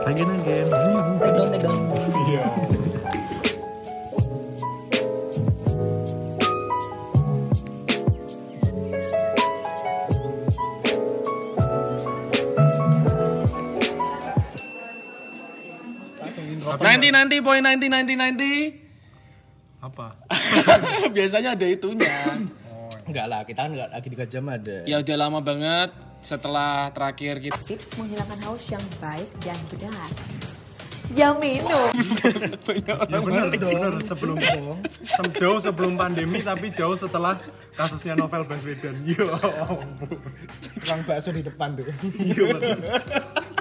Again again. Take down. Iya. Nanti nanti poin nanti nanti nanti. Apa? Biasanya ada itunya. Enggak lah, kita kan enggak lagi di jam ada. ya udah lama banget setelah terakhir kita Tips menghilangkan haus yang baik dan benar. Ya minum. Ya benar benar sebelum sem- jauh sebelum pandemi tapi jauh setelah kasusnya novel Baswedan. Yo. Tukang bakso di depan tuh. Iya betul.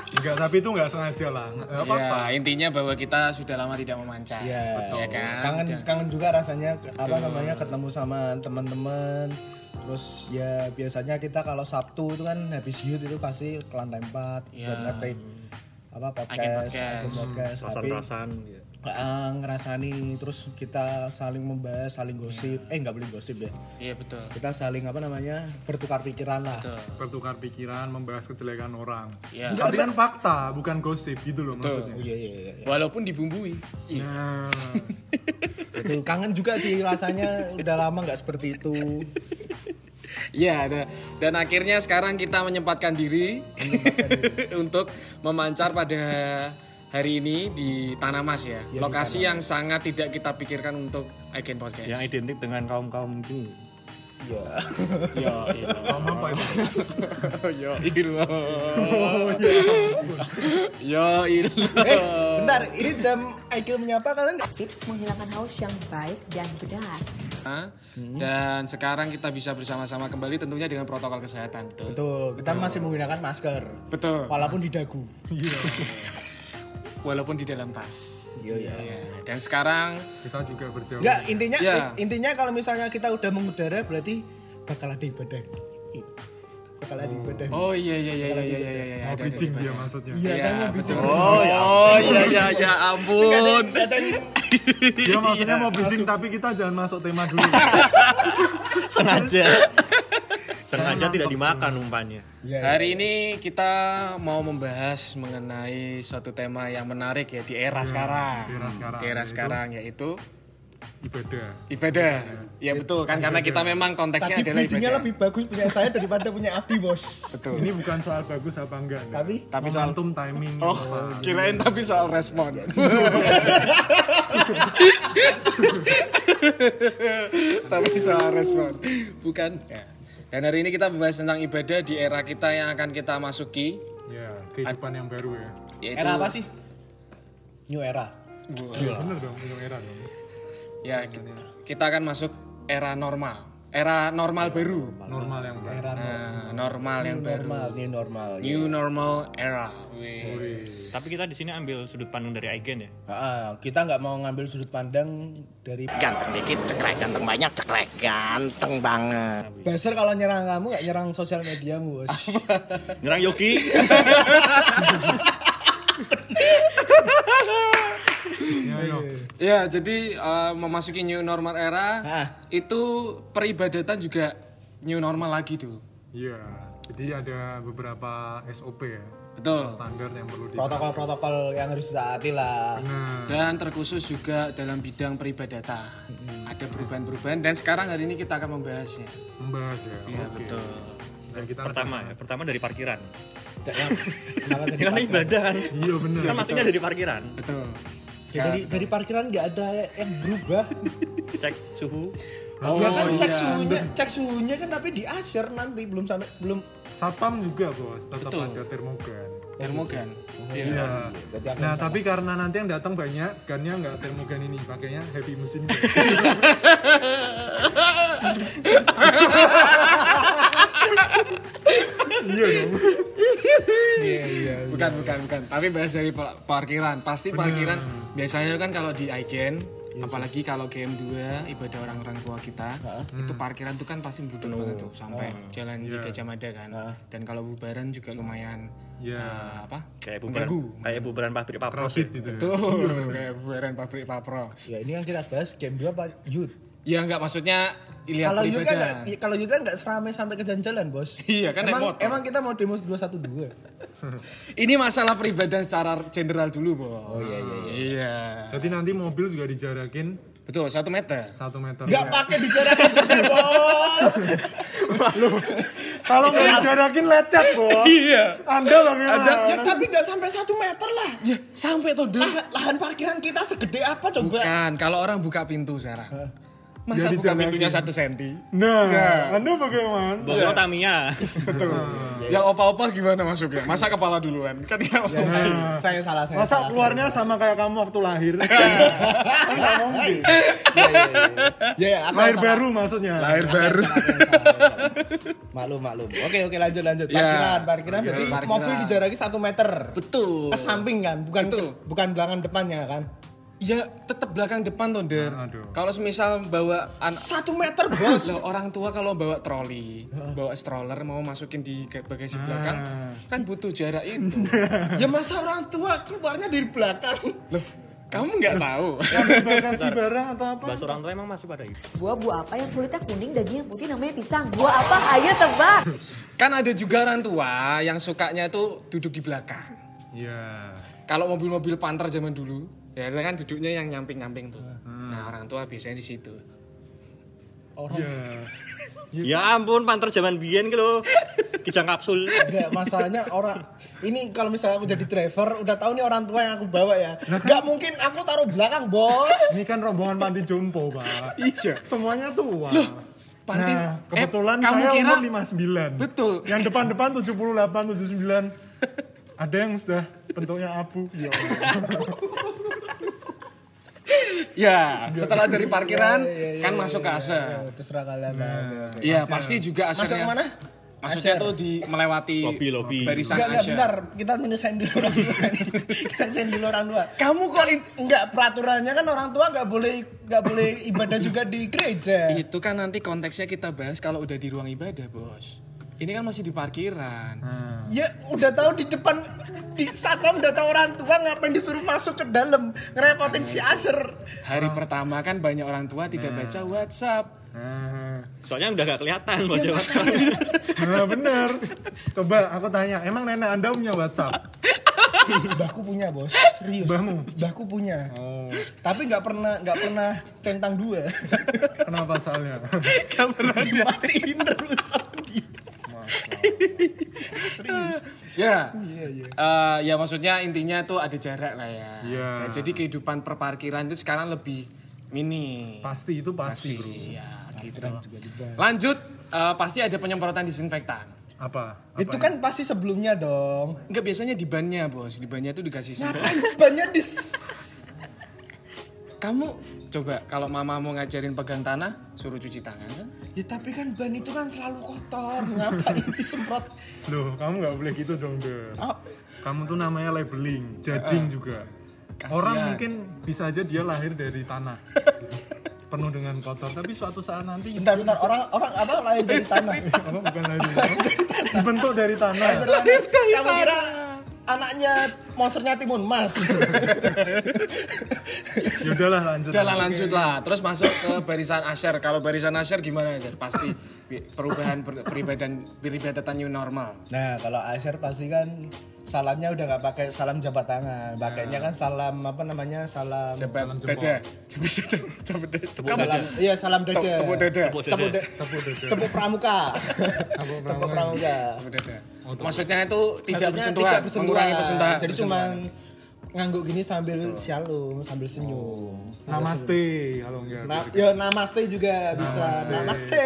Enggak, tapi itu enggak sengaja lah. Enggak apa-apa. Ya, intinya bahwa kita sudah lama tidak memancar. Iya, ya kan? Kangen kangen juga rasanya apa namanya ketemu sama teman-teman. Terus ya biasanya kita kalau Sabtu itu kan habis youth itu pasti ke lantai 4 Iya. buat ngetik apa podcast, Agen podcast. agen podcast. tapi Rasan-rasan ya. Eh, ngerasani terus kita saling membahas, saling gosip. Eh nggak boleh gosip ya. Iya betul. Kita saling apa namanya bertukar pikiran lah. Betul. Bertukar pikiran, membahas kejelekan orang. Iya. Tapi kan fakta, bukan gosip gitu loh Betul. maksudnya. Oh, iya iya iya. Walaupun dibumbui. Iya. Nah, Itu kangen juga sih rasanya udah lama nggak seperti itu. Iya, dan, dan akhirnya sekarang kita menyempatkan diri untuk memancar pada hari ini di Tanah Mas ya. Lokasi yang sangat tidak kita pikirkan untuk Agen Podcast. Yang identik dengan kaum-kaum ini. Iya. Yo, kamu apa itu? yo, ilo. Yo, ilo. Eh, bentar, ini jam Aikil menyapa kalian? Tips menghilangkan haus yang baik dan benar. Dan sekarang kita bisa bersama-sama kembali tentunya dengan protokol kesehatan. Betul. Betul, kita masih menggunakan masker. Betul. Walaupun di dagu. Walaupun di dalam tas. Iya, iya. Ya, Dan sekarang Kita juga berjauh. Enggak, intinya Ya. intinya kalau misalnya kita udah mengudara berarti bakal ada ibadah. Bakal ada ibadah. Oh iya iya iya iya iya iya iya Mau ada, ada, bridging ada, dia maksudnya. Iya, saya mau bicara. Oh, oh iya iya ya ampun. Dia maksudnya mau bridging tapi kita jangan masuk tema dulu. Sengaja. Sengaja tidak dimakan umpannya. Iya, Hari ini kita mau membahas mengenai suatu tema yang menarik ya di era sekarang. di era sekarang, Di era yaitu- sekarang yaitu Ibadah. ibadah. Ya betul kan karena kita memang konteksnya Tadi adalah bijinya ibadah. lebih bagus punya saya daripada punya Abdi, Bos. Betul. Ini bukan soal bagus apa enggak. enggak. Tapi Tapi soal Momentum timing. Oh, kirain tapi soal respon. tapi soal respon. Bukan. Ya. Dan hari ini kita membahas tentang ibadah di era kita yang akan kita masuki. Ya, kehidupan yang baru ya. Yaitu, era apa sih? New era. Iya, bener dong, new era dong. Ya, kita akan masuk era normal. Era normal baru. Normal yang baru. Era Nah, normal yang baru. normal, new normal. New normal era. Wih. Tapi kita di sini ambil sudut pandang dari Aigen ya. Ah, kita nggak mau ngambil sudut pandang dari Ganteng dikit, cekrek. Ganteng banyak, cekrek. Ganteng banget. Baser kalau nyerang kamu nggak nyerang sosial mediamu, Bos. Nyerang Yogi. Ya, yo. Ya, jadi eh, memasuki new normal era Ah. itu peribadatan juga new normal lagi tuh. Iya. Jadi ada beberapa SOP ya. Betul. Standar yang perlu di Protokol-protokol yang harus ditaati lah. Nah, Dan terkhusus juga dalam bidang peribadatan. Ada perubahan-perubahan dan sekarang hari ini kita akan membahasnya. membahas ya. Iya, Oke. betul. Dan kita Pertama ya, pertama dari parkiran. Karena parkiran? ibadah kan. Iya bener. Kan masuknya dari parkiran. Betul. Ya, dari dari parkiran nggak ada yang berubah. Cek suhu. Oh, ya kan cek iya. suhunya, cek suhunya kan tapi di asyir nanti belum sampai belum. Satpam juga bos, tetap Betul. ada termogan. Termogan. Iya. Berarti aku Nah tapi karena nanti yang datang banyak, gannya nggak termogan ini, pakainya heavy mesin. iya dong. Iya iya. Bukan, bukan, bukan. Tapi bahas dari pa- parkiran. Pasti parkiran biasanya kan kalau di Aigen, apalagi kalau GM2 ibadah orang-orang tua kita, itu parkiran tuh kan pasti budek banget tuh sampai jalan di Gajah Mada kan. Dan kalau bubaran juga lumayan Iya. eh, apa? Kayak bubaran, Mengganggu. kayak bubaran pabrik papros. Profit itu ya. Tuh, kayak bubaran pabrik Papros. Ya ini yang kita bahas game 2 apa youth? Ya enggak maksudnya lihat Kalau Yud kan peribadan. nggak- kalau Yud kan nggak seramai sampai ke jalan-jalan, Bos. Iya, kan emang, motor. emang kita mau demo 212. Ini masalah pribadi secara general dulu, Bos. Oh iya iya. Iya. Jadi nanti mobil juga dijarakin Betul, satu meter. satu meter. Nggak pakai bicara juga, Bos. Kalau nggak dijarakin lecet, bos. Iya. Anda bagaimana? Ya tapi nggak sampai satu meter lah. Ya, sampai tuh. Lah, lahan parkiran kita segede apa coba? Bukan, kalau orang buka pintu sekarang. Masa Jadi buka pintunya satu senti? Nah, Nah. Anda bagaimana? Bogor Tamiya. Betul. Yang opa-opa gimana masuknya? Masa kepala duluan? Kan Ya, mungkin. saya, saya salah saya. Masa salah, keluarnya sama kayak kamu waktu lahir? Kan nggak mungkin. saya. Ya, ya, ya, Lahir baru maksudnya. Lahir baru. Maklum, maklum. Oke, oke lanjut lanjut. Ya. Parkiran, parkiran berarti mobil dijaraki satu meter. Betul. Ke samping kan, bukan Betul. bukan belakang depannya kan. Ya, tetap belakang depan tuh, Der. Aduh. Kalau semisal bawa anak Satu meter bos. Loh, orang tua kalau bawa troli, bawa stroller mau masukin di bagasi belakang, kan butuh jarak itu. ya masa orang tua keluarnya dari belakang. Loh, kamu nggak tahu? Bagasi barang atau apa? Bahasa orang tua emang masih pada itu. Buah-buah apa yang kulitnya kuning, daging yang putih namanya pisang? Buah apa? Ayo tebak. kan ada juga orang tua yang sukanya itu duduk di belakang. Iya. Kalau mobil-mobil panter zaman dulu, ya kan duduknya yang nyamping-nyamping tuh. Nah, orang tua biasanya di situ. Orang Iya. Ya ampun, panter zaman biyen gitu loh. Kijang kapsul. Enggak, masalahnya orang ini kalau misalnya aku jadi driver udah tahu nih orang tua yang aku bawa ya. Enggak mungkin aku taruh belakang, Bos. Ini kan rombongan panti jompo, Pak. Iya. Semuanya tua. panti- nah, eh, kebetulan kamu saya kira- umur 59. Betul. Yang depan-depan 78, 79. Ada yang sudah bentuknya abu. Ya Allah. Ya, setelah dari parkiran Iya, iya, kan iya, masuk ke ASER. iya, Terserah kalian. lah. Iya, pasti juga Masuk ASERnya. ke mana? Maksudnya tuh di melewati Lobi, lobi. barisan Enggak, enggak, bentar. Kita nyelesain dulu orang tua. Kita nyelesain dulu orang tua. Kamu kok Enggak, peraturannya kan orang tua enggak boleh enggak boleh ibadah juga di gereja. itu kan nanti konteksnya kita bahas kalau udah di ruang ibadah, Bos. Ini kan masih di parkiran. Ya udah tahu di depan di satpam udah tahu orang tua ngapain disuruh masuk ke dalam ngerepotin si Asher. Hari pertama kan banyak orang tua tidak baca WhatsApp. Nah, Soalnya udah gak kelihatan buat Iya, jawab. nah, bener. Coba aku tanya, emang nenek Anda punya WhatsApp? Mbahku punya bos, serius. Mbahmu? Mbahku punya. Oh, Tapi nggak pernah nggak pernah centang dua. kenapa soalnya? Dimatiin terus sama dia. Ya. Iya iya. Eh, ya maksudnya intinya tuh ada jarak lah ya. Iya. Ya, jadi kehidupan perparkiran itu sekarang lebih mini. Pasti itu pasti, bro. Iya, gitu. Lanjut, eh, pasti ada penyemprotan disinfektan. Apa? Apa Itu kan pasti sebelumnya dong. Enggak biasanya di bannya, Bos. Di bannya tuh dikasih. Ngapain banyak di Kamu coba kalau mama mau ngajarin pegang tanah, suruh cuci tangan kan? Ya tapi kan ban itu kan selalu kotor. Ngapain disemprot? Loh, kamu nggak boleh gitu dong, Der. Oh, Kamu tuh namanya labeling, judging juga. Kasian. Orang mungkin bisa aja dia lahir dari tanah. Penuh dengan kotor, tapi suatu saat nanti bentar bentar orang orang apa lain dari tanah. apa bukan lahir dari tanah? Dibentuk dari tanah. Kamu kira anaknya monsternya Timun Mas? Ya udahlah lanjut. Udah lah lanjut lah. Terus masuk ke barisan Asher. Kalau barisan Asher gimana ya? Pasti perubahan per- peribadatan peribadatan new normal. Nah, kalau Asher pasti kan salamnya udah nggak pakai salam jabat tangan, pakainya kan salam apa namanya salam Salam. Jabat. Tepuk Kamu- dada. iya salam Tep- tepuk dada. Tepuk dada. tepuk, pramuka, Tepuk pramuka. Oh. Maksudnya itu tidak bersentuhan, tidak bersentuhan. mengurangi persentuhan. Jadi cuman ngangguk gini sambil shalom, sambil senyum. Namaste kalau enggak. Nah, ya namaste juga bisa. Namaste.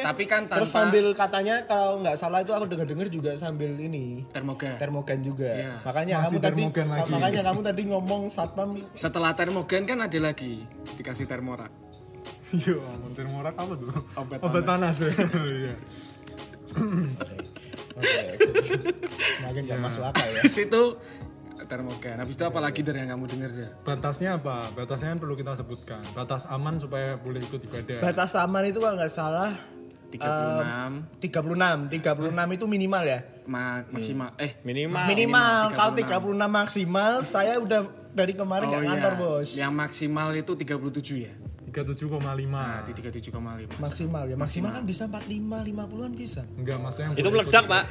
Tapi kan Terus tanpa- sambil katanya kalau nggak salah itu aku dengar-dengar juga sambil ini termogan. termogan juga. Iya. Makanya Masih kamu tadi lagi. makanya kamu tadi ngomong satpam Setelah termogan kan ada lagi dikasih termorak. Iya, ampun termorak apa tuh? Obat Obat panas. ya. Iya. Oke, oke. Semakin gak masuk akal ya. Di situ termogan. Habis itu apa lagi dari yang kamu dengar ya? Batasnya apa? Batasnya kan perlu kita sebutkan. Batas aman supaya boleh ikut ibadah. Batas aman itu kalau nggak salah 36 36. 36 itu minimal ya. ma- maksimal eh Minimal. Minimal. Kalau 36. 36 maksimal saya udah dari kemarin nggak iya. ngantor, Bos. Yang maksimal itu 37 ya. 37,5 Nah, di 37,5. maksimal ya maksimal kan bisa 45 50-an bisa enggak maksudnya yang Itu meledak, Pak.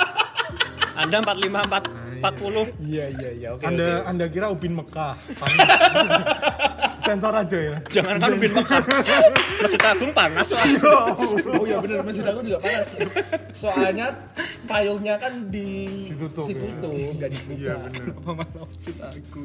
Anda 45 4 40. iya iya iya oke anda anda kira Ubin Mekah sensor aja ya Jangan kan Ubin Mekah. Masjid Agung panas soalnya. oh iya bener masjid aku juga panas soalnya payungnya kan di Ditutup, ya. ditutup nggak dibuka iya bener Apa malah wujud aku.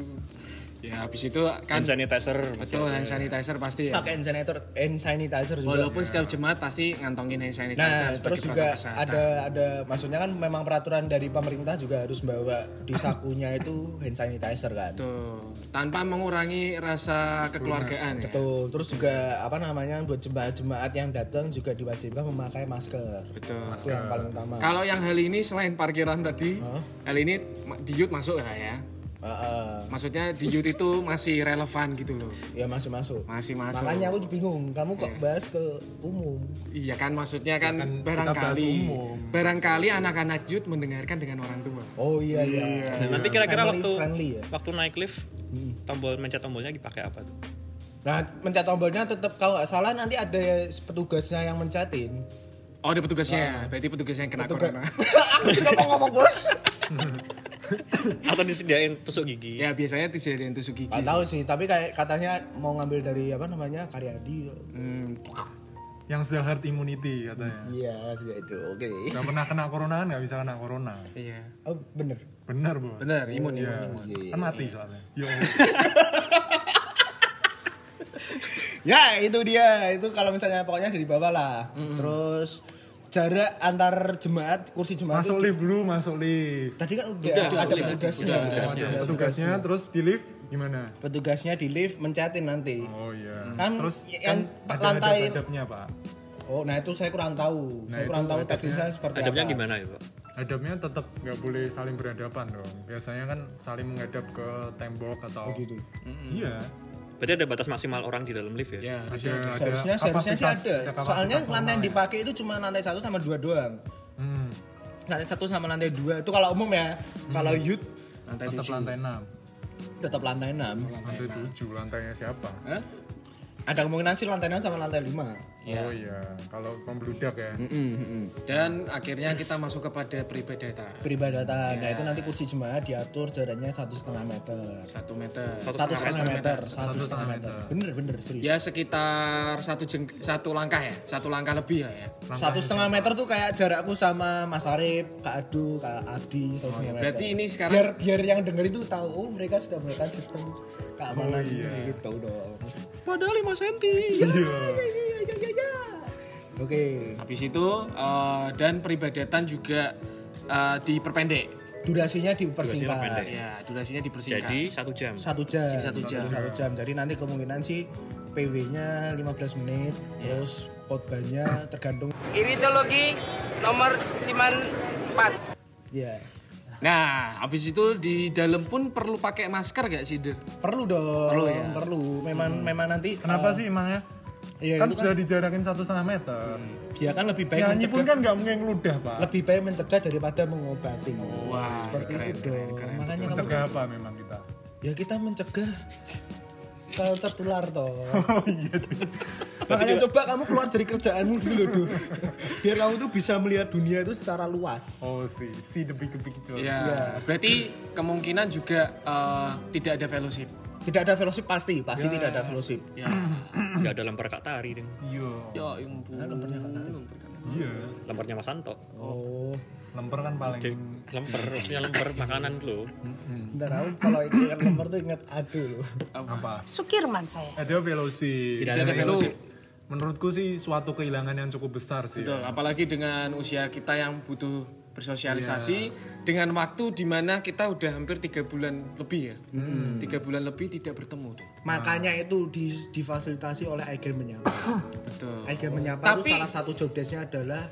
Ya, habis itu kan Hand sanitizer betul hand sanitizer pasti ya. pakai hand sanitizer hand sanitizer juga Walaupun setiap jemaat pasti ngantongin hand sanitizer Nah, terus juga kesehatan. ada ada maksudnya kan memang peraturan dari pemerintah juga harus bawa di sakunya itu hand sanitizer kan. Tuh, tanpa mengurangi rasa kekeluargaan ya. Betul. Terus juga apa namanya buat jemaat-jemaat yang datang juga diwajibkan memakai masker. Betul. Itu yang paling utama. Kalau yang hal ini selain parkiran tadi, Hah? hal ini ma- di Yud masuk ya ya. Heeh. Maksudnya di Yud itu masih relevan gitu loh. ya masih masuk. Masih masuk. Makanya aku bingung, kamu kok bahas ke umum? Iya kan maksudnya kan kan kita barangkali barangkali anak-anak Yud mendengarkan dengan orang tua. Oh iya iya. Dan nanti kira-kira waktu friendly ya? waktu naik lift tombol mencet tombolnya dipakai apa tuh? Nah, mencet tombolnya tetap kalau nggak salah nanti ada petugasnya yang mencetin. Oh, ada petugasnya. Berarti petugasnya yang kena Petugas. corona. aku juga mau ngomong bos. Atau disediain tusuk gigi? ya, biasanya disediain tusuk gigi. Gak tahu sih, tapi kayak katanya mau ngambil dari apa namanya Karyadi. Hmm, yang sudah herd immunity katanya Iya, sudah itu. Oke. nggak pernah kena corona kan nggak bisa kena corona iya. Oh, bener. bener bu Bener, imun, Iya. imun, imun. kan mati soalnya Yo. Ya, itu dia. Itu kalau misalnya pokoknya dari bawah lah. Terus jarak antar jemaat, kursi jemaat masuk itu- lift dulu masuk lift Tadi kan udah, Udah, ada petugasnya. Petugasnya. petugasnya terus di lift gimana Petugasnya di lift mencetin nanti. oh iya Kan terus yang kan lantai- hadap-hadapnya pak Oh, nah itu saya kurang tahu. Nah, saya kurang tahu adabnya- teknisnya seperti Adabnya apa. gimana ya, Pak? hadapnya tetap nggak boleh saling berhadapan dong biasanya kan saling menghadap ke tembok atau Oh, gitu. iya Berarti ada batas maksimal orang di dalam lift ya? Ya, ada, harusnya ada Seharusnya seharusnya sih ada. kapasitas Soalnya lantai yang ya. dipakai itu cuma lantai satu sama dua doang. hmm, Lantai satu sama lantai dua itu kalau umum ya. Kalau youth lantai tetap tujuh. lantai 6 tetap lantai enam. lantai 7 lantainya siapa Hah? Ada kemungkinan sih lantai 6 sama lantai 5. oh iya kalau membludak ya Dan akhirnya kita masuk kepada peribadatan. Peribadatan. Nah itu nanti kursi jemaat diatur jaraknya satu setengah meter. Satu meter. Satu setengah meter. Satu setengah meter. meter. Bener bener serius. Ya sekitar satu jeng satu langkah ya, satu langkah lebih ya. ya. Satu setengah meter tuh kayak jarakku sama Mas Arif, Kak Adu, Kak Adi, satu setengah meter. Berarti ini sekarang biar biar yang denger itu tahu oh mereka sudah melakukan sistem keamanan Oh, iya. gitu dong. Padahal 5 cm. iya Oke. Habis itu eh, dan peribadatan juga eh, diperpendek. Durasinya Durasinya dipersingkat. pendek. Ya, durasinya dipersingkat. Jadi satu jam. Satu jam. Jadi satu jam. Jadi satu jam. Jadi nanti kemungkinan sih PW-nya 15 menit, terus khotbahnya tergantung. Iritologi nomor 54. Ya. Nah, habis itu di dalam pun perlu pakai masker gak sih, Der? Perlu dong. Perlu ya? Perlu. Memang memang nanti kenapa eh, sih emangnya Iya, kan itu sudah dijarakin satu setengah meter dia kan lebih baik nyanyi pun mencegah kan nggak mungkin ngeludah pak lebih baik mencegah daripada mengobati. Wah, seperti keren, itu keren, keren. Makanya kamu mencegah apa memang kita ya kita mencegah kalau tertular toh. oh iya Makanya coba kamu keluar dari kerjaanmu dulu loh, Duh. Biar kamu tuh bisa melihat dunia itu secara luas. oh sih see the big picture Ya, Iya. berarti kemungkinan juga eh, tidak ada fellowship. Tidak ada fellowship pasti, pasti tidak ada fellowship. Ya. Nggak ada lemper Kak Tari deh. iya ya, ampun. iya Lempernya Mas Santo. Oh, lemper kan paling Cek, lemper, maksudnya lemper makanan lo. bentar aku kalau ingat nomor tuh ingat aduh loh. apa Sukirman saya. ada fellowship Tidak ada itu menurutku sih suatu kehilangan yang cukup besar sih Betul, ya. apalagi dengan usia kita yang butuh bersosialisasi dengan waktu di mana kita udah hampir tiga bulan lebih ya, tiga bulan lebih tidak bertemu tuh. Makanya itu di, difasilitasi oleh Aigen Menyapa. Betul. Aigen Menyapa Tapi- itu salah satu job desk-nya adalah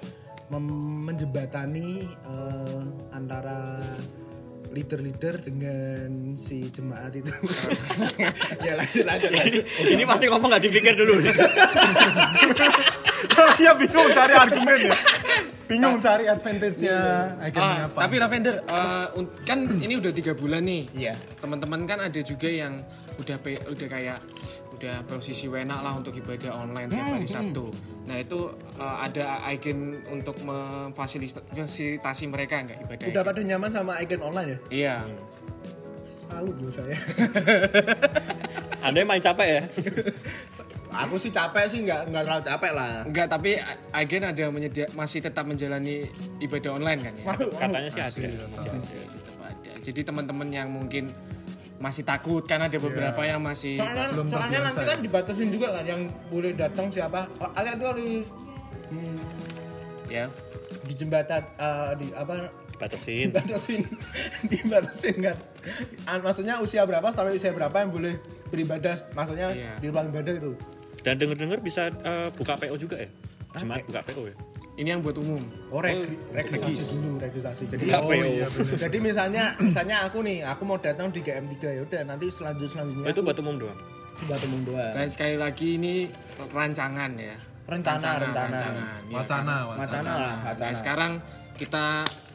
menjembatani eh, antara leader-leader dengan si jemaat itu. ya lanjut lanjut. lanjut. Ini pasti ngomong nggak dipikir dulu. Iya bingung cari argumen ya Bingung cari advantage-nya ikonnya Ah, apa. tapi Lavender, un- kan ini udah tiga bulan nih. Iya. Teman-teman kan ada juga yang udah pe- udah kayak udah posisi wenak lah untuk ibadah online tiap hari Sabtu. Nah itu eh, ada icon untuk memfasilitasi mereka nggak ibadah? Udah icon? pada nyaman sama icon online ya? Iya. Salut loh saya. Anda yang main capek ya? Aku sih capek sih nggak nggak terlalu capek lah. Enggak, tapi agen ada menyedia, masih tetap menjalani ibadah online kan ya? Katanya sih ada. Masih ada. Masih tetap ada. Jadi teman-teman yang mungkin masih takut kan ada beberapa yang masih Soalnya, Belum soalnya nanti ya. kan dibatasin juga kan yang boleh datang siapa. Kalian tuh harus hmm, ya di jembatan eh, di apa Batasin. dibatasin dibatasin kan Ah, maksudnya usia berapa sampai usia berapa yang boleh beribadah maksudnya Iya. di ruang ibadah itu Dan denger-denger bisa eh, buka PO juga ya? Jemaat buka PO ya? ini yang buat umum. oh reg- registrasi dulu registrasi jadi Oh iya jadi misalnya misalnya aku nih aku mau datang di GM3 ya udah nanti selanjut selanjutnya Oh, itu buat umum doang. buat umum doang Dan sekali lagi ini rancangan ya. Rencana, Rancangan, rencana. rancangan, ya Wacana, kan? wacana. wacana lah Nah, wacana sekarang kita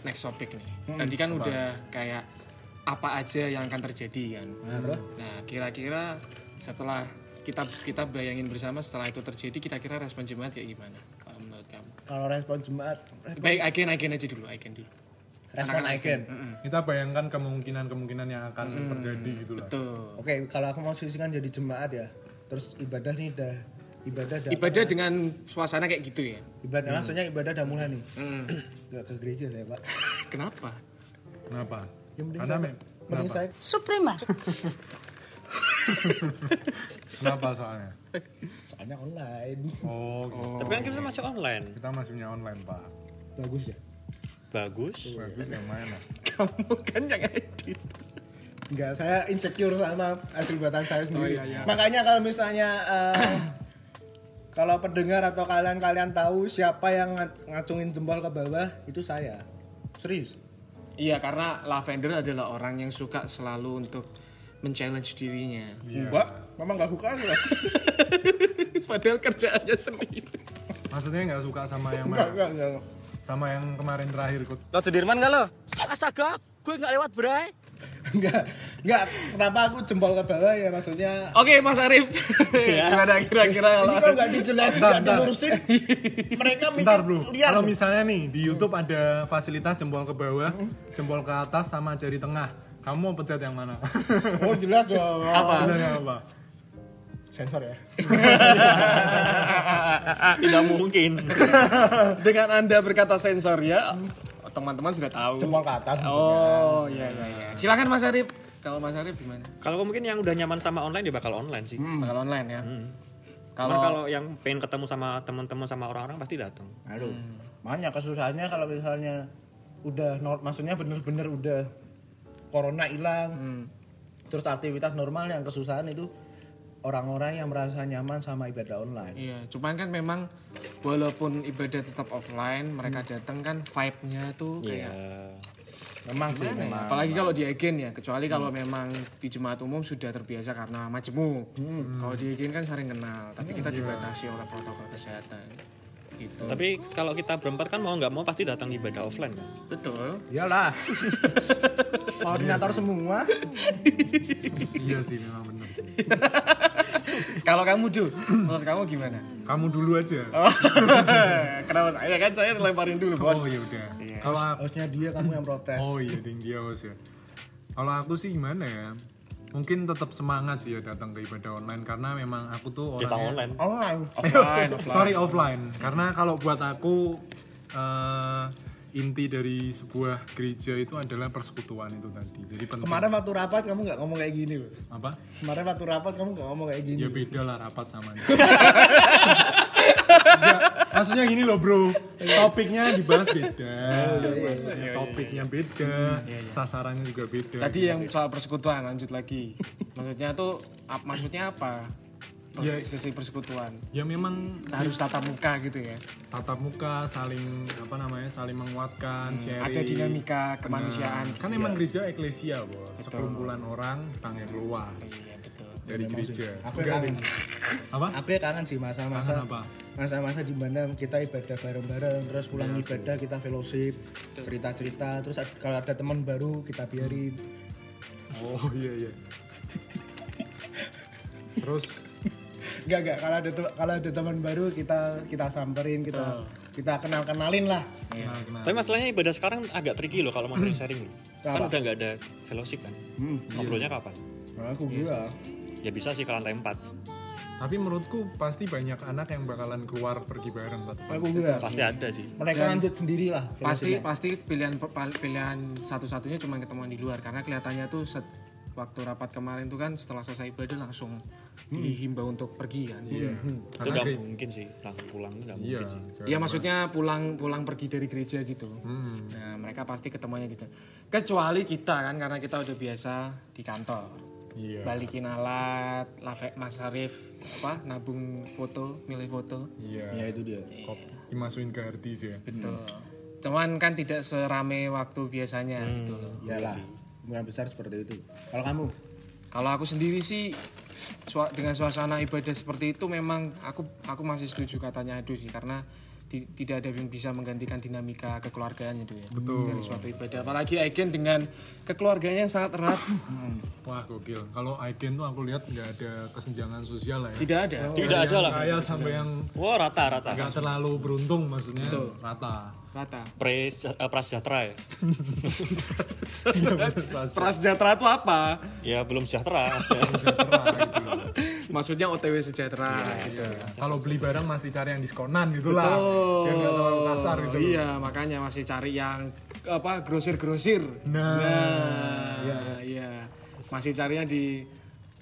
next topic nih. Tadi kan udah kayak apa aja yang akan terjadi kan. Nah? Nah, kira-kira setelah kita kita bayangin bersama setelah itu terjadi kira-kira respon jemaat kayak gimana kalau menurut kamu? kalau respon jemaat Baik agen agen aja dulu, agen dulu. respon icon Kita bayangkan kemungkinan-kemungkinan yang akan terjadi gitu lah. Betul. Oke, kalau aku mau sisihkan jadi jemaat ya, terus ibadah nih udah ibadah udah Ibadah dengan suasana kayak gitu ya. ibadah maksudnya ibadah udah mulai nih. Mm. Gak ke gereja saya pak. Kenapa? Kenapa? Yang penting Karena saya, mending saya Suprema. Kenapa soalnya? soalnya online. Oh, gitu. Tapi kan kita masih online. kita masih punya online pak. Bagus ya. Bagus. Bagus yang mana? Kamu kan yang edit. Enggak, saya insecure sama hasil buatan saya sendiri. iya, iya. Makanya kalau misalnya eh, kalau pendengar atau kalian-kalian tahu siapa yang nga- ngacungin jempol ke bawah, itu saya. Serius. Iya, karena Lavender adalah orang yang suka selalu untuk men-challenge dirinya. Enggak, memang gak suka ya. Padahal kerjaannya sendiri. Maksudnya nggak suka sama yang Enggak, mana? enggak, enggak. Sama yang kemarin terakhir ikut. Lo Sudirman gak lo? Astaga, gue nggak lewat bray. Enggak, enggak. Kenapa aku jempol ke bawah ya maksudnya Oke, Mas Arif. Gimana kira-kira ini kalau kalau nggak dijelasin nggak dilurusin mereka mikir Bentar bro, liar kalau misalnya nih di YouTube ada fasilitas jempol ke bawah, jempol ke atas sama jari tengah. Kamu mau pencet yang mana? oh jelas dong Apa? Apa? sensor ya Tidak mungkin. dengan Anda berkata sensor ya, teman-teman sudah tahu. jempol ke atas Oh, iya iya iya. Silakan Mas Arif. Kalau Mas Arif gimana? Kalau mungkin yang udah nyaman sama online dia bakal online sih. Hmm, bakal online ya. Kalau Kalau kalau yang pengen ketemu sama teman-teman sama orang-orang pasti datang. aduh makanya kesusahannya kalau misalnya udah maksudnya bener-bener udah corona hilang Hmm. terus aktivitas normal yang kesusahan itu orang-orang yang merasa nyaman sama ibadah online Iya, cuman kan memang walaupun ibadah tetap offline, mereka datang kan vibe-nya tuh Iya. kayak memang sih ya? memang Apalagi kalau di agen ya, kecuali kalau memang di jemaat umum sudah terbiasa karena majemuk. Kalau di agen kan sering kenal, tapi kita dibatasi oleh protokol kesehatan. Gitu. Tapi kalau kita berempat kan mau nggak mau pasti datang ibadah offline kan. Betul. iyalah koordinator semua iya sih memang bener. kalau kamu Du, menurut kamu gimana? Kamu dulu aja. Oh, kenapa saya kan saya lemparin dulu, Bon. Oh iya udah. Kalau harusnya dia kamu yang protes Oh iya ding dia host ya. Kalau aku sih gimana ya? Mungkin tetap semangat sih ya datang ke ibadah online karena memang aku tuh Kita orangnya online. online Offline, offline. Sorry offline. Karena kalau buat aku eh, inti dari sebuah gereja itu adalah persekutuan itu tadi. Jadi penting. kemarin waktu rapat kamu nggak ngomong kayak gini loh apa? kemarin waktu rapat kamu nggak ngomong kayak gini Ya beda lah rapat sama ini. Maksudnya gini loh bro, topiknya dibahas beda, maksudnya topiknya beda, sasarannya juga beda. Tadi yang soal persekutuan lanjut lagi. Maksudnya tuh ap- maksudnya apa? Ya. Sesi persekutuan. ya memang Harus tatap muka gitu ya. tatap muka, saling apa namanya, saling menguatkan, sharing. Ada dinamika kemanusiaan. Kan emang gereja eklesia bos, sekumpulan orang panggil keluar Iya. Dari gereja. aku ya kangen Apa? aku ya kangen sih masa-masa masa-masa di mana kita ibadah bareng-bareng terus pulang ibadah kita fellowship cerita-cerita terus kalau ada teman baru kita biarin Oh iya iya. Terus Enggak enggak kalau ada kalau ada teman baru kita kita samperin kita kita kenal kenalin lah kenal. Tapi masalahnya ibadah sekarang agak tricky loh kalau mau sharing-sharing loh. Kan udah nggak ada fellowship kan. hmm. Ngobrolnya kapan? Nah, aku gila Ya bisa sih ke lantai 4. Tapi menurutku pasti banyak anak yang bakalan keluar pergi bareng aku gila Pasti ada sih. mereka lanjut sendiri lah pasti pasti pilihan pilihan satu-satunya cuma ketemuan di luar karena kelihatannya tuh set, waktu rapat kemarin tuh kan setelah selesai ibadah langsung dihimbau untuk pergi kan. Iya. Itu Karena nggak mungkin sih. Langsung pulang nggak Iya. mungkin sih. Iya maksudnya pulang pulang pergi dari gereja gitu. Hmm. Nah mereka pasti ketemuannya gitu. Kecuali kita kan karena kita udah biasa di kantor. Iya. Balikin alat, lave, Mas Arif apa nabung foto, milih foto. Iya. ya itu dia Kok dimasukin ke hard disk ya. Betul. Cuman kan tidak serame waktu biasanya gitu loh. iyalah kemungkinan besar seperti itu kalau kamu Kalau aku sendiri sih dengan suasana ibadah seperti itu memang aku aku masih setuju katanya Adu sih karena di- tidak ada yang bisa menggantikan dinamika kekeluargaan itu ya dari suatu ibadah apalagi Aigen dengan kekeluarganya yang sangat erat Wah gokil. Kalau Aiken tuh aku lihat nggak ada kesenjangan sosial lah ya. tidak ada Tidak ada lah. Kaya sampai yang Wah rata-rata. nggak terlalu beruntung maksudnya Betul. rata. rata Pre eh, prasejahtera ya. prasejahtera itu apa Ya belum sejahtera. Sejahtera gitu. maksudnya OTW sejahtera gitu Kalau beli barang masih cari yang diskonan gitu lah. Betul. Biar nggak terlalu kasar gitu. loh. Iya, makanya masih cari yang apa grosir-grosir. Nah. iya, iya. Masih carinya di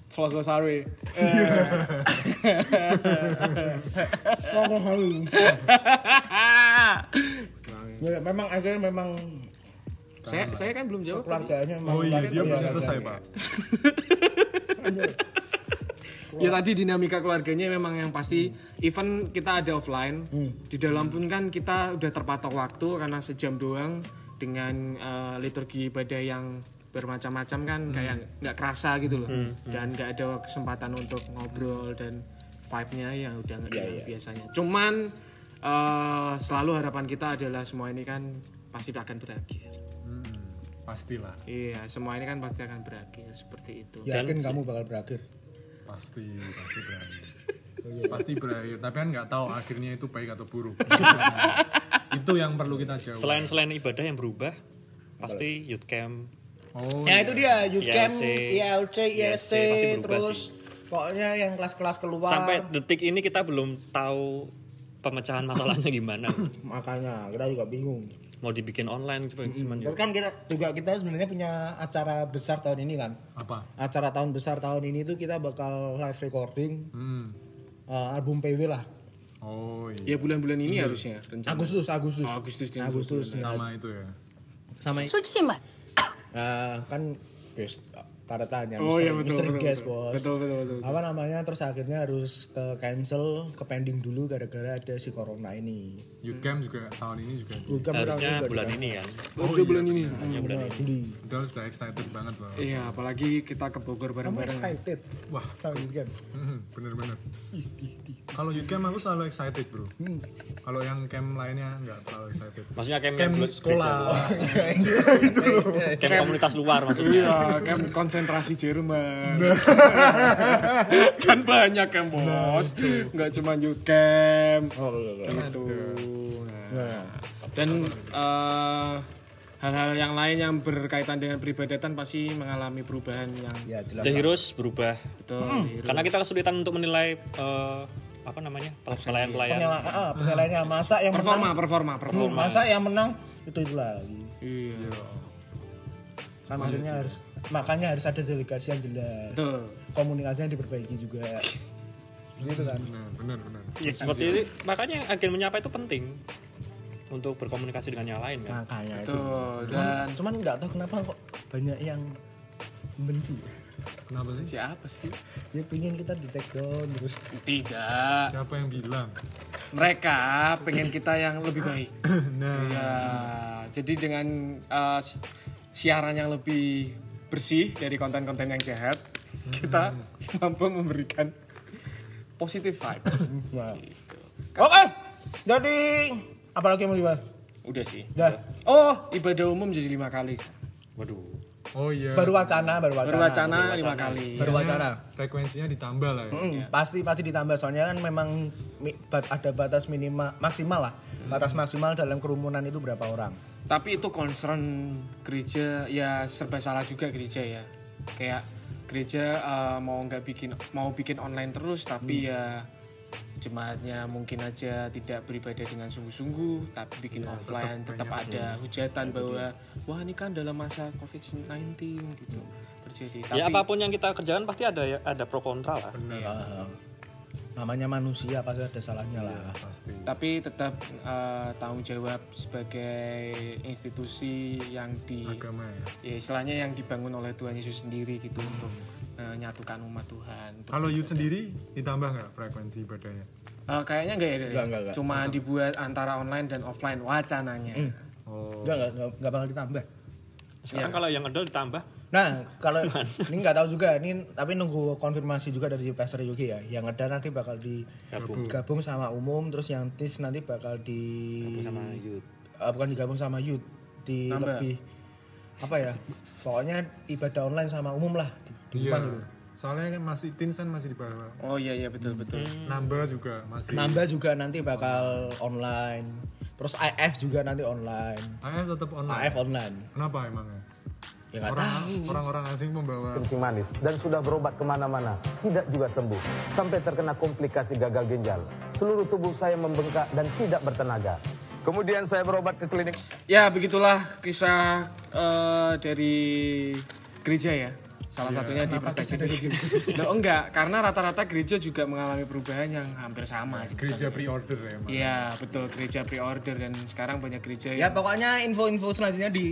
Selogosari. Sono halu. Ya, memang akhirnya memang saya saya kan belum jawab. keluarganya memang Oh iya, dia iya, belum iya, selesai, iya. Pak. Ya tadi dinamika keluarganya memang yang pasti even kita ada offline di dalam pun kan kita udah terpatok waktu karena sejam doang dengan eh, liturgi ibadah yang bermacam-macam kan kayak nggak kerasa gitu loh dan nggak ada kesempatan untuk ngobrol dan vibe-nya yang udah nggak yang biasanya. Cuman eh, selalu harapan kita adalah semua ini kan pasti akan berakhir. Hmm, pastilah. Iya, semua ini kan pasti akan berakhir seperti itu. yakin kamu bakal berakhir Pasti, pasti berakhir. pasti berakhir. Tapi kan nggak tahu akhirnya itu baik atau buruk. itu yang perlu kita jawab. Selain selain ibadah yang berubah, pasti youth camp. Oh, ya itu dia UCAM, ILC, ILC, ISC, terus sih. pokoknya yang kelas-kelas keluar Sampai detik ini kita belum tahu pemecahan masalahnya gimana. makanya kita juga bingung Mau dibikin online cuma cuman Terus kan kita juga kita sebenarnya punya acara besar tahun ini kan apa? acara tahun besar tahun ini tuh kita bakal live recording Hmm. uh, album PW lah Oh iya. Ya bulan-bulan ini harusnya rencana. Agustus Agustus Oh, Agustus dan Agustus Sama itu ya. sama Suci mat. Nah, kan yes, pada tanya Oh misteri, iya betul misteri betul, guest betul. bos betul betul betul. apa namanya terus akhirnya harus ke cancel ke pending dulu gara-gara ada si corona ini Camp juga tahun ini juga. Bukan harusnya berarti bulan juga ini kan. Oh, iya, bulan ini. Harusnya bulan ini. Juli Udah sudah excited banget loh. Iya, apalagi kita ke Bogor bareng-bareng. excited Wah, sama hmm, bener-bener. Kalau camp aku selalu excited bro. Hmm. Kalau yang camp lainnya nggak terlalu excited. Maksudnya camp, Camp sekolah. luar. camp komunitas luar maksudnya. Iya, kan konsentrasi Jerman. kan banyak kan bos, nggak cuma camp. oh. Gitu. Nah, dan eh, hal-hal yang lain yang berkaitan dengan peribadatan pasti mengalami perubahan yang ya jelas The Heroes berubah. betul. Karena kita kesulitan untuk menilai eh, apa namanya pelayan-pelayan. Penyala, ah, penilaiannya masa yang Performa, menang performa, Hmm, performa. masa yang menang itu itu lagi Iya. kan maksudnya harus makanya harus ada delegasi yang jelas Betul. komunikasinya diperbaiki juga gitu kan Bener, bener, bener. Ya, seperti itu. Makanya agen menyapa itu penting untuk berkomunikasi dengan yang lain kan. makanya itu Dan cuman nggak tahu kenapa kok banyak yang benci Kenapa sih? siapa sih? dia pingin kita di take down terus Tidak. Siapa yang bilang? Mereka pengen kita yang lebih baik. Nah, Ya, jadi dengan uh, si- siaran yang lebih bersih dari konten-konten yang jahat, kita mampu memberikan positive vibe. nah, Oke. Jadi apa lagi yang mau dibahas? Udah sih. Dah. Oh, ibadah umum jadi lima kali. Waduh. Oh iya. Baru wacana, baru wacana. Baru wacana lima kali. Baru wacana. Frekuensinya ditambah lah ya. Mm, pasti pasti ditambah soalnya kan memang ada batas minimal maksimal lah. Batas maksimal dalam kerumunan itu berapa orang? Tapi itu concern gereja ya serba salah juga gereja ya. Kayak gereja eh, mau nggak bikin mau bikin online terus tapi ya jemaatnya mungkin aja tidak beribadah dengan sungguh-sungguh tapi bikin offline tetap, ada hujatan bahwa wah ini kan dalam masa covid-19 gitu terjadi tapi Ya apa pun yang kita kerjakan pasti ada ya ada pro kontra lah. Ah, namanya manusia pasti ada salahnya lah. Pasti. tapi tetap eh, tanggung jawab sebagai institusi yang di Agama ya. ya istilahnya yang dibangun oleh Tuhan Yesus sendiri gitu untuk eh, nyatukan umat Tuhan. Kalau youth sendiri ditambah nggak frekuensi ibadahnya? Eh, kayaknya enggak ya? Enggak, enggak, enggak. cuma dibuat antara online dan offline wacananya. Oh. Enggak, enggak, enggak, enggak bakal ditambah. Sekarang kalau yang ada ditambah Nah, kalau ini nggak tahu juga, ini tapi nunggu konfirmasi juga dari Pastor Yogi ya. Yang ada nanti bakal gabung digabung sama umum, terus yang TIS nanti bakal di sama youth. Eh, bukan digabung sama youth, di Nambah. lebih apa ya? Pokoknya ibadah online sama umum lah. Di, Iya. gitu. Soalnya kan masih teens kan masih di bawah. Oh iya iya betul betul. Nambah juga masih. Nambah juga nanti bakal online. Terus IF juga nanti online. AF tetap online. AF online. Kenapa emangnya? Ya nggak Orang tahu. orang-orang asing membawa kencing manis dan sudah berobat ke mana-mana tidak juga sembuh sampai terkena komplikasi gagal ginjal seluruh tubuh saya membengkak dan tidak bertenaga kemudian saya berobat ke klinik Ya begitulah kisah eh, dari gereja ya. Salah satunya di perspektif. Loh, enggak, karena rata-rata gereja juga mengalami perubahan yang hampir sama. sih. gereja pre-order ya. Iya betul gereja pre-order dan sekarang banyak gereja Ya yang pokoknya info-info selanjutnya di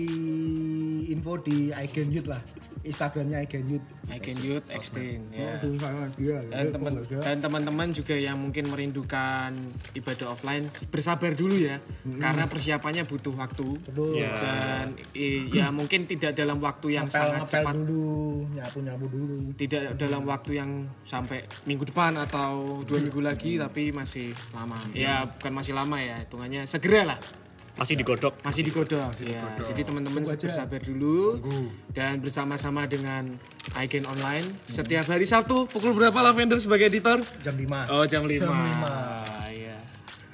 info di Icon Youth lah. Instagramnya Icon Youth. I can youth extend ya. Aduh, sama dia. Dan teman dan teman-teman juga yang mungkin merindukan ibadah offline bersabar dulu ya karena persiapannya butuh waktu Betul. dan i- ya mungkin tidak dalam waktu yang ngepel sangat ngepel cepat dulu, nyapu nyapu dulu. tidak dalam waktu yang sampai minggu depan atau dua minggu lagi tapi masih lama. Ya bukan masih lama ya hitungannya. Segera lah. Masih digodok. masih digodok ya jadi teman-teman bersabar dulu dan bersama-sama dengan Icon Online. Setiap hari Sabtu pukul berapa Lavender sebagai editor? Jam 5. oh jam 5 Jam iya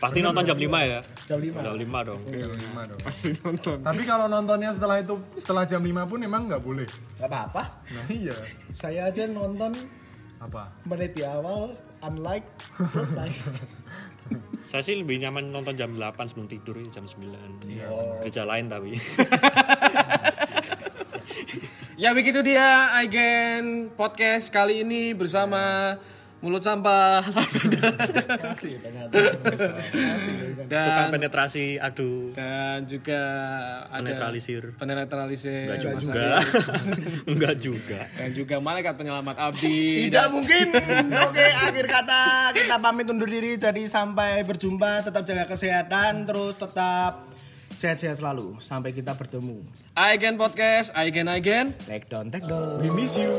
Pasti nonton jam 5 ya. Jam 5. Jam 5 dong. Jam lima dong. pasti nonton Tapi kalau nontonnya setelah itu setelah jam 5 pun emang nggak boleh. Gak apa-apa. Nah iya. Saya aja nonton Apa? menit di awal, unlike selesai. Saya sih lebih nyaman nonton jam 8 sebelum tidur ya, jam 9. Kerja lain tapi. ya begitu dia Icon podcast kali ini bersama mulut sampah. Tukang dan penetrasi adu dan juga ada penetralisir. penetralisir Enggak Mas juga. Enggak juga. dan juga malaikat penyelamat abdi Tidak mungkin. Oke, akhir kata kita pamit undur diri. Jadi sampai berjumpa, tetap jaga kesehatan, terus tetap sehat-sehat selalu. Sampai kita bertemu. Aigen podcast Aigen Aigen Take down, take down. We miss you.